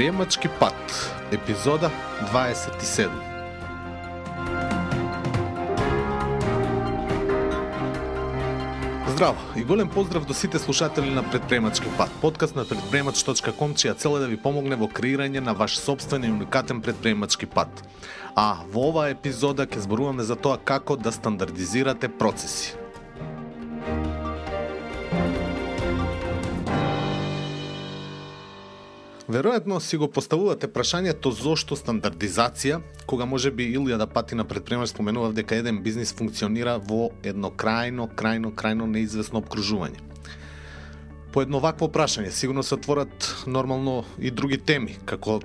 Предприемачки пат, епизода 27. Здраво и голем поздрав до сите слушатели на Предприемачки пат, подкаст на предприемач.ком, чија цел е да ви помогне во креирање на ваш собствен и уникатен предприемачки пат. А во оваа епизода ќе зборуваме за тоа како да стандардизирате процеси. Веројатно си го поставувате прашањето зошто стандардизација, кога може би илјада пати на предприемач споменував дека еден бизнис функционира во едно крајно, крајно, крајно неизвестно обкружување. По едно вакво прашање сигурно се отворат нормално и други теми, како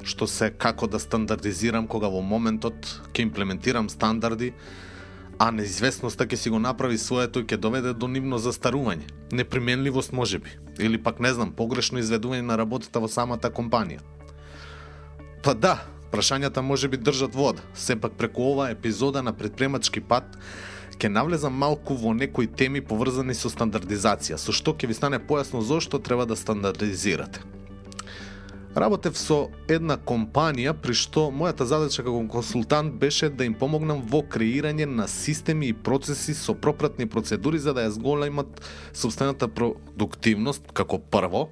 што се како да стандардизирам кога во моментот ќе имплементирам стандарди, а неизвестноста ќе си го направи своето и ќе доведе до нивно застарување. Неприменливост може би, или пак не знам, погрешно изведување на работата во самата компанија. Па да, прашањата може би држат вода. Сепак преку оваа епизода на предпремачки пат ќе навлезам малку во некои теми поврзани со стандардизација, со што ќе ви стане појасно зошто треба да стандардизирате. Работев со една компанија при што мојата задача како консултант беше да им помогнам во креирање на системи и процеси со пропратни процедури за да ја зголемат собствената продуктивност како прво,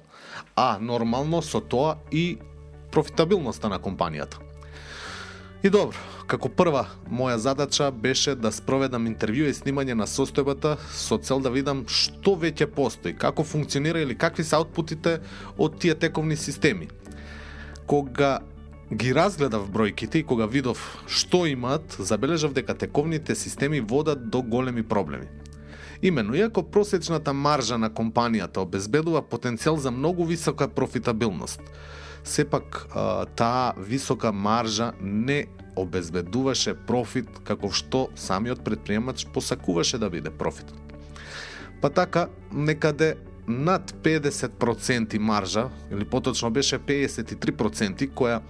а нормално со тоа и профитабилноста на компанијата. И добро, како прва моја задача беше да спроведам интервју и снимање на состојбата со цел да видам што веќе постои, како функционира или какви се аутпутите од тие тековни системи кога ги разгледав бројките и кога видов што имаат, забележав дека тековните системи водат до големи проблеми. Имено, иако просечната маржа на компанијата обезбедува потенцијал за многу висока профитабилност, сепак таа висока маржа не обезбедуваше профит како што самиот предприемач посакуваше да биде профит. Па така, некаде над 50% маржа, или поточно беше 53%, која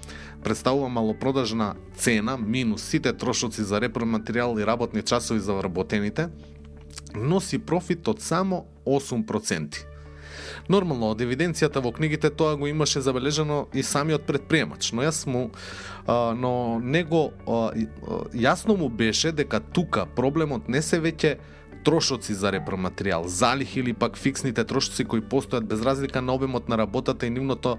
представува малопродажна цена минус сите трошоци за репроматеријал и работни часови за вработените, носи профит од само 8%. Нормално, од евиденцијата во книгите тоа го имаше забележано и самиот предприемач, но јас му а, но него а, јасно му беше дека тука проблемот не се веќе трошоци за репроматеријал, залих или пак фиксните трошоци кои постојат без разлика на обемот на работата и нивното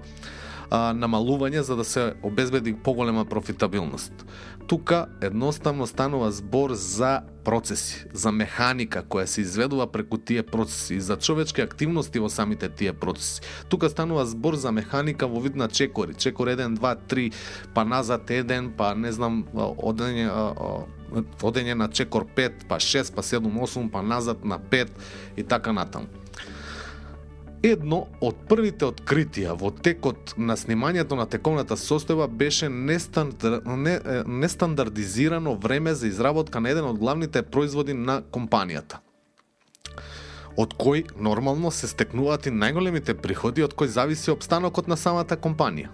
а, намалување за да се обезбеди поголема профитабилност. Тука едноставно станува збор за процеси, за механика која се изведува преку тие процеси за човечки активности во самите тие процеси. Тука станува збор за механика во вид на чекори, чекор 1, 2, 3, па назад 1, па не знам, одење одење на чекор 5, па 6, па 7, 8, па назад на 5 и така натаму. Едно од првите откритија во текот на снимањето на тековната состојба беше нестандар... не... нестандардизирано време за изработка на еден од главните производи на компанијата од кој нормално се стекнуваат и најголемите приходи од кој зависи обстанокот на самата компанија.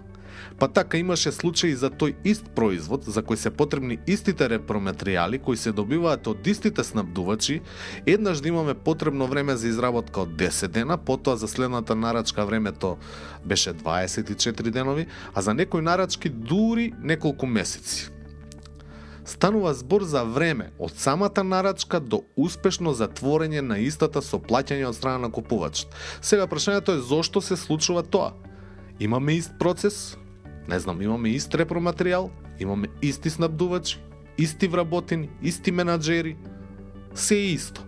Па така имаше случаи за тој ист производ за кој се потребни истите репроматеријали кои се добиваат од истите снабдувачи, еднаш да имаме потребно време за изработка од 10 дена, потоа за следната нарачка времето беше 24 денови, а за некои нарачки дури неколку месеци станува збор за време од самата нарачка до успешно затворење на истата со плаќање од страна на купувачот. Сега прашањето е зошто се случува тоа? Имаме ист процес, не знам, имаме ист репроматеријал, имаме исти снабдувачи, исти вработени, исти менаджери, се е исто.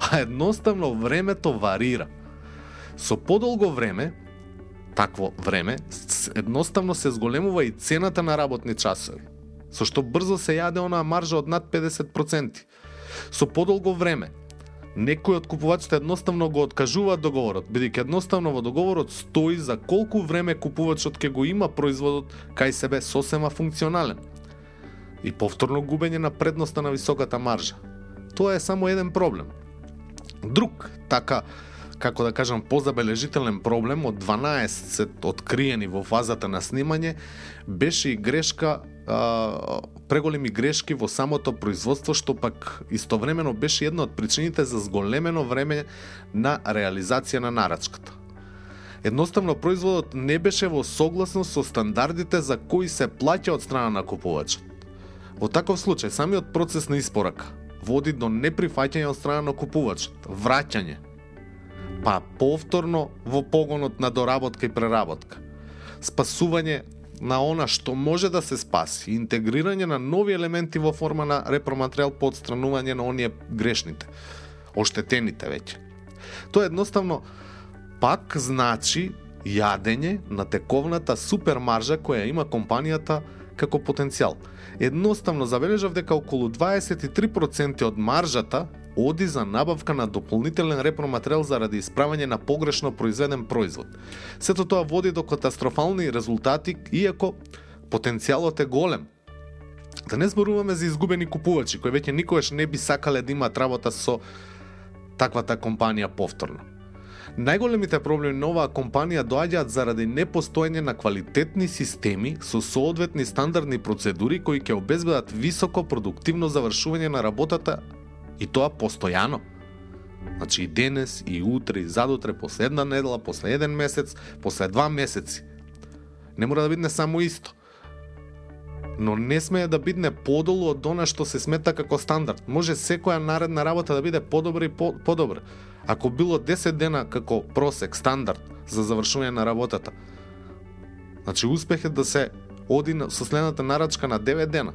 А едноставно времето варира. Со подолго време, такво време, едноставно се зголемува и цената на работни часови, со што брзо се јаде онаа маржа од над 50%. Со подолго време, некои од купувачите едноставно го откажуваат договорот, бидејќи едноставно во договорот стои за колку време купувачот ќе го има производот кај себе сосема функционален. И повторно губење на предноста на високата маржа. Тоа е само еден проблем. Друг, така, како да кажам, позабележителен проблем од 12 откриени во фазата на снимање беше и грешка а, преголеми грешки во самото производство што пак истовремено беше една од причините за зголемено време на реализација на нарачката. Едноставно производот не беше во согласност со стандардите за кои се плаќа од страна на купувачот. Во таков случај, самиот процес на испорака води до неприфаќање од страна на купувачот, враќање, па повторно во погонот на доработка и преработка, спасување на она што може да се спаси, интегрирање на нови елементи во форма на repроматеријал по отстранување на оние грешните, оштетените веќе. Тоа едноставно пак значи јадење на тековната супермаржа која има компанијата како потенцијал. Едноставно забележав дека околу 23% од маржата оди за набавка на дополнителен репроматеријал заради исправање на погрешно произведен производ. Сето тоа води до катастрофални резултати, иако потенцијалот е голем. Да не зборуваме за изгубени купувачи, кои веќе никогаш не би сакале да имаат работа со таквата компанија повторно. Најголемите проблеми на оваа компанија доаѓаат заради непостоење на квалитетни системи со соодветни стандардни процедури кои ќе обезбедат високо продуктивно завршување на работата И тоа постојано. Значи и денес, и утре, и задутре, после една недела, после еден месец, после два месеци. Не мора да бидне само исто. Но не смее да бидне подолу од она што се смета како стандард. Може секоја наредна работа да биде подобра и по подобра. Ако било 10 дена како просек, стандард за завршување на работата, значи успех е да се оди со следната нарачка на 9 дена,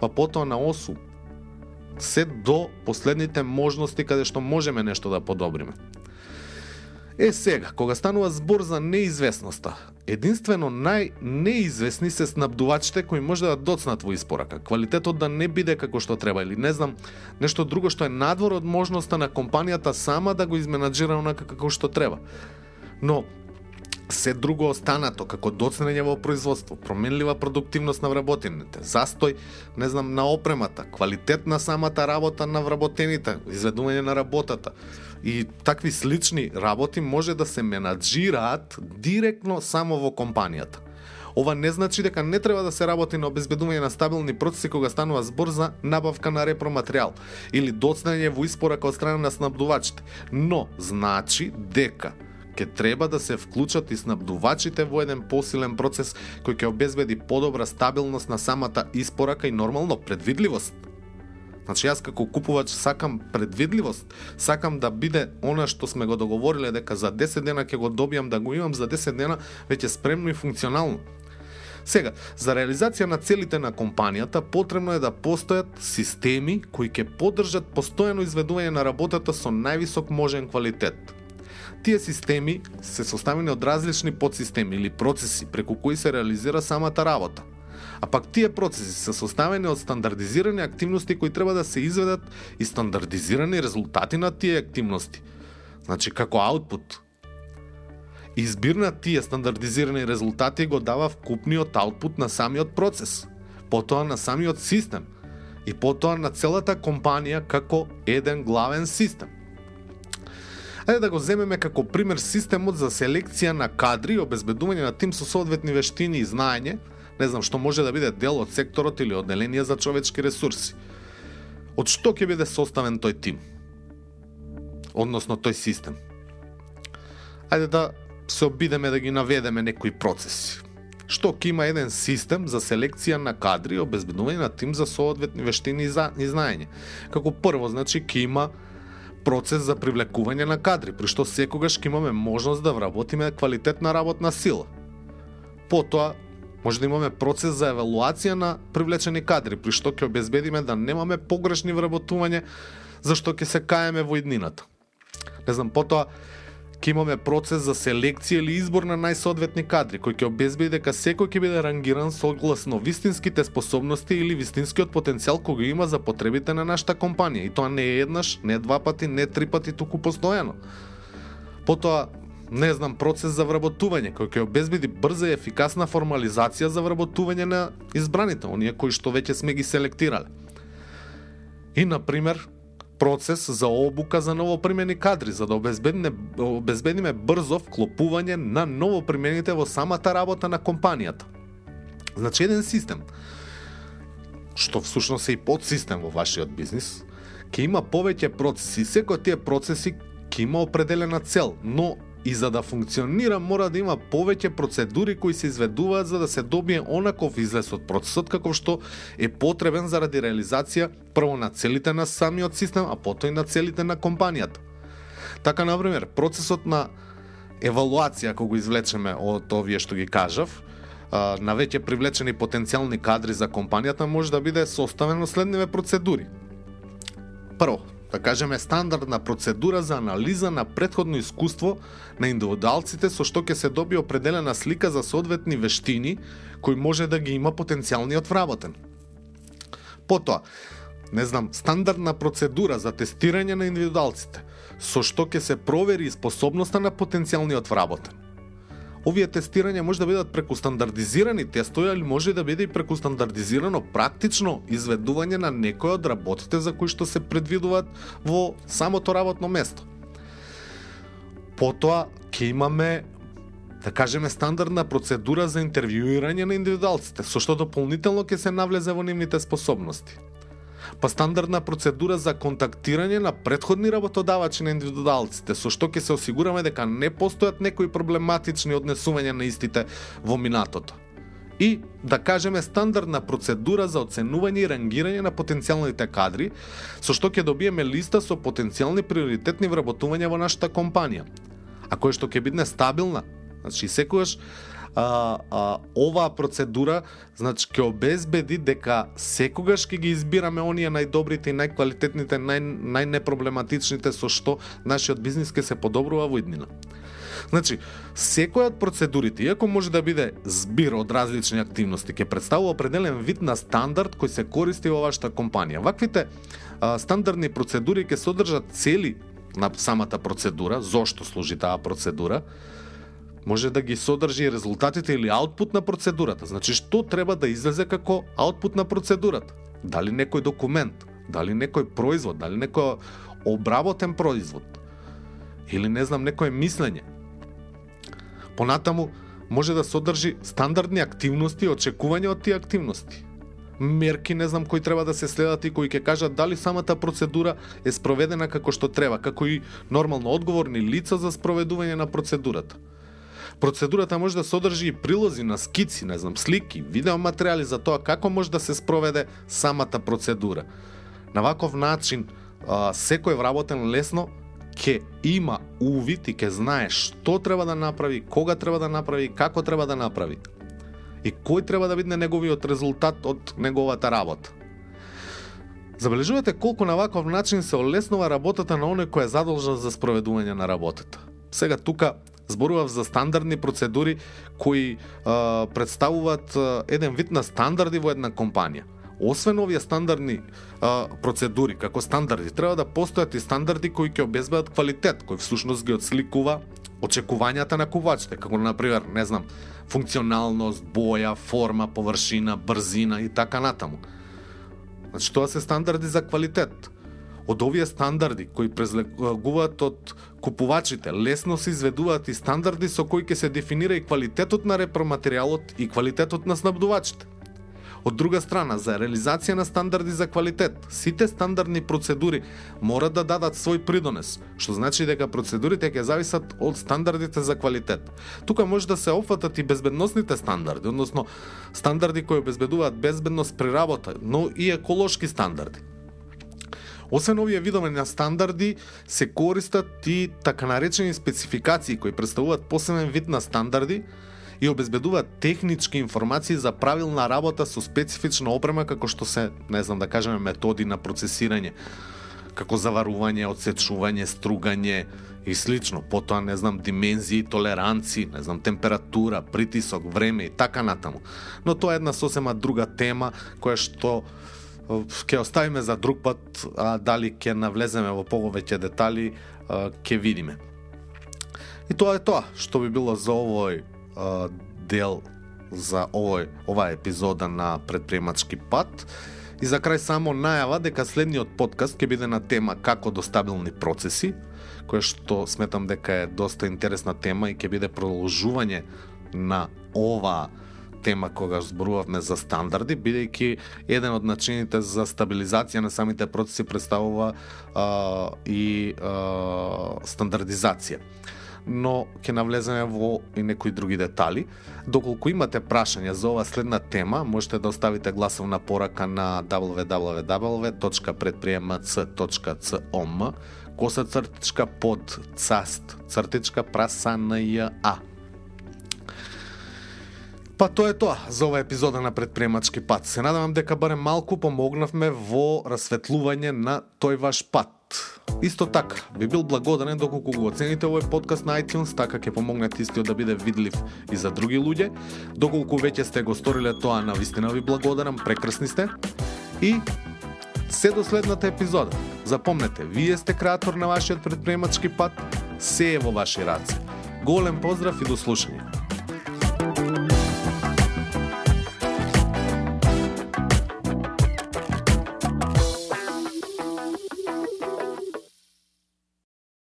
па потоа на 8, се до последните можности каде што можеме нешто да подобриме. Е сега, кога станува збор за неизвестноста, единствено најнеизвестни се снабдувачите кои може да доцнат во испорака, квалитетот да не биде како што треба или не знам, нешто друго што е надвор од можноста на компанијата сама да го изменаджира онака како што треба. Но се друго останато, како доцнење во производство, променлива продуктивност на вработените, застој, не знам, на опремата, квалитет на самата работа на вработените, изведување на работата и такви слични работи може да се менаджираат директно само во компанијата. Ова не значи дека не треба да се работи на обезбедување на стабилни процеси кога станува збор за набавка на репроматеријал или доцнење во испорака од страна на снабдувачите, но значи дека ќе треба да се вклучат и снабдувачите во еден посилен процес кој ќе обезбеди подобра стабилност на самата испорака и нормално предвидливост. Значи јас како купувач сакам предвидливост, сакам да биде она што сме го договориле дека за 10 дена ќе го добијам да го имам за 10 дена веќе спремно и функционално. Сега, за реализација на целите на компанијата потребно е да постојат системи кои ќе поддржат постојано изведување на работата со највисок можен квалитет Тие системи се составени од различни подсистеми или процеси преку кои се реализира самата работа. А пак тие процеси се составени од стандардизирани активности кои треба да се изведат и стандардизирани резултати на тие активности. Значи како аутпут. Избир на тие стандардизирани резултати го дава вкупниот аутпут на самиот процес, потоа на самиот систем и потоа на целата компанија како еден главен систем. Ајде да го земеме како пример системот за селекција на кадри и обезбедување на тим со соодветни вештини и знаење, не знам што може да биде дел од секторот или одделение за човечки ресурси. Од што ќе биде составен тој тим? Односно тој систем. Ајде да се обидеме да ги наведеме некои процеси. Што ќе има еден систем за селекција на кадри и обезбедување на тим за соодветни вештини и, знаење. Како прво, значи, ќе има процес за привлекување на кадри, при што секогаш ќе имаме можност да вработиме квалитетна работна сила. Потоа, може да имаме процес за евалуација на привлечени кадри, при што ќе обезбедиме да немаме погрешни вработување, зашто ќе се каеме во иднината. Не знам, потоа, ќе имаме процес за селекција или избор на најсоодветни кадри, кој ќе обезбеди дека секој ќе биде рангиран согласно вистинските способности или вистинскиот потенцијал кој го има за потребите на нашата компанија. И тоа не е еднаш, не два пати, не три пати, туку постојано. Потоа, не знам, процес за вработување, кој ќе обезбеди брза и ефикасна формализација за вработување на избраните, оние кои што веќе сме ги селектирале. И, на пример, процес за обука за новопримени кадри, за да обезбедиме, обезбедиме брзо вклопување на новопримените во самата работа на компанијата. Значи, еден систем, што всушност е и подсистем во вашиот бизнис, ќе има повеќе процеси. Секој од тие процеси ќе има определена цел, но и за да функционира мора да има повеќе процедури кои се изведуваат за да се добие онаков излез од процесот како што е потребен заради реализација прво на целите на самиот систем, а потоа и на целите на компанијата. Така, например, процесот на евалуација, ако го извлечеме од овие што ги кажав, на веќе привлечени потенцијални кадри за компанијата може да биде составено следниве процедури. Прво, да кажеме стандардна процедура за анализа на предходно искуство на индивидуалците со што ќе се доби определена слика за соодветни вештини кои може да ги има потенцијалниот вработен. Потоа, не знам, стандардна процедура за тестирање на индивидуалците, со што ќе се провери способноста на потенцијалниот вработен. Овие тестирања може да бидат преку стандардизирани тестови, или може да биде и преку стандардизирано практично изведување на некој од работите за кои што се предвидуваат во самото работно место. Потоа ќе имаме да кажеме стандардна процедура за интервјуирање на индивидуалците, со што дополнително ќе се навлезе во нивните способности па стандардна процедура за контактирање на предходни работодавачи на индивидуалците, со што ќе се осигураме дека не постојат некои проблематични однесувања на истите во минатото. И, да кажеме, стандардна процедура за оценување и рангирање на потенцијалните кадри, со што ќе добиеме листа со потенцијални приоритетни вработувања во нашата компанија. А кој што ќе биде стабилна, значи секогаш а, а, оваа процедура значи ќе обезбеди дека секогаш ќе ги избираме оние најдобрите и најквалитетните, нај, најнепроблематичните со што нашиот бизнис ќе се подобрува во иднина. Значи, секоја од процедурите, иако може да биде збир од различни активности, ќе представува определен вид на стандард кој се користи во вашата компанија. Ваквите а, стандардни процедури ќе содржат цели на самата процедура, зошто служи таа процедура, може да ги содржи резултатите или аутпут на процедурата. Значи, што треба да излезе како аутпут на процедурата? Дали некој документ, дали некој производ, дали некој обработен производ, или не знам, некое мислење. Понатаму, може да содржи стандардни активности и очекување од тие активности. Мерки, не знам, кои треба да се следат и кои ќе кажат дали самата процедура е спроведена како што треба, како и нормално одговорни лица за спроведување на процедурата. Процедурата може да содржи и прилози на скици, не знам, слики, видеоматеријали за тоа како може да се спроведе самата процедура. На ваков начин, секој вработен лесно ќе има увид и ќе знае што треба да направи, кога треба да направи, како треба да направи. И кој треба да биде неговиот резултат од неговата работа. Забележувате колку на ваков начин се олеснува работата на оној кој е задолжен за спроведување на работата. Сега тука зборував за стандардни процедури кои а, представуваат а, еден вид на стандарди во една компанија. Освен овие стандардни а, процедури, како стандарди, треба да постојат и стандарди кои ќе обезбедат квалитет, кој всушност ги отсликува очекувањата на кувачите, како на пример, не знам, функционалност, боја, форма, површина, брзина и така натаму. Значи тоа се стандарди за квалитет од овие стандарди кои презлегуваат од купувачите, лесно се изведуваат и стандарди со кои ќе се дефинира и квалитетот на репроматеријалот и квалитетот на снабдувачите. Од друга страна, за реализација на стандарди за квалитет, сите стандардни процедури мора да дадат свој придонес, што значи дека процедурите ќе зависат од стандардите за квалитет. Тука може да се опфатат и безбедносните стандарди, односно стандарди кои обезбедуваат безбедност при работа, но и еколошки стандарди. Освен овие видови на стандарди, се користат и така наречени спецификации кои представуваат посебен вид на стандарди и обезбедуваат технички информации за правилна работа со специфична опрема како што се, не знам да кажеме, методи на процесирање, како заварување, отсечување, стругање и слично. Потоа, не знам, димензии, толеранци, не знам, температура, притисок, време и така натаму. Но тоа е една сосема друга тема која што ќе оставиме за друг пат, а дали ќе навлеземе во повеќе детали, ќе видиме. И тоа е тоа што би било за овој дел за овој оваа епизода на предприемачки пат. И за крај само најава дека следниот подкаст ќе биде на тема како до стабилни процеси, кое што сметам дека е доста интересна тема и ќе биде продолжување на оваа тема кога зборувавме за стандарди, бидејќи еден од начините за стабилизација на самите процеси представува а, и а, стандардизација. но ќе навлеземе во и некои други детали. Доколку имате прашања за оваа следна тема, можете да оставите гласовна порака на www.предприемаc.com косацртичка под цаст цртичка прасанаја. Па тоа е тоа за оваа епизода на предприемачки пат. Се надевам дека барем малку помогнавме во расветлување на тој ваш пат. Исто така, би бил благодарен доколку го оцените овој подкаст на iTunes, така ќе помогнете истиот да биде видлив и за други луѓе. Доколку веќе сте го сториле тоа, на вистина ви благодарам, прекрасни сте. И се до следната епизода. Запомнете, вие сте креатор на вашиот предприемачки пат, се е во ваши раце. Голем поздрав и до слушање.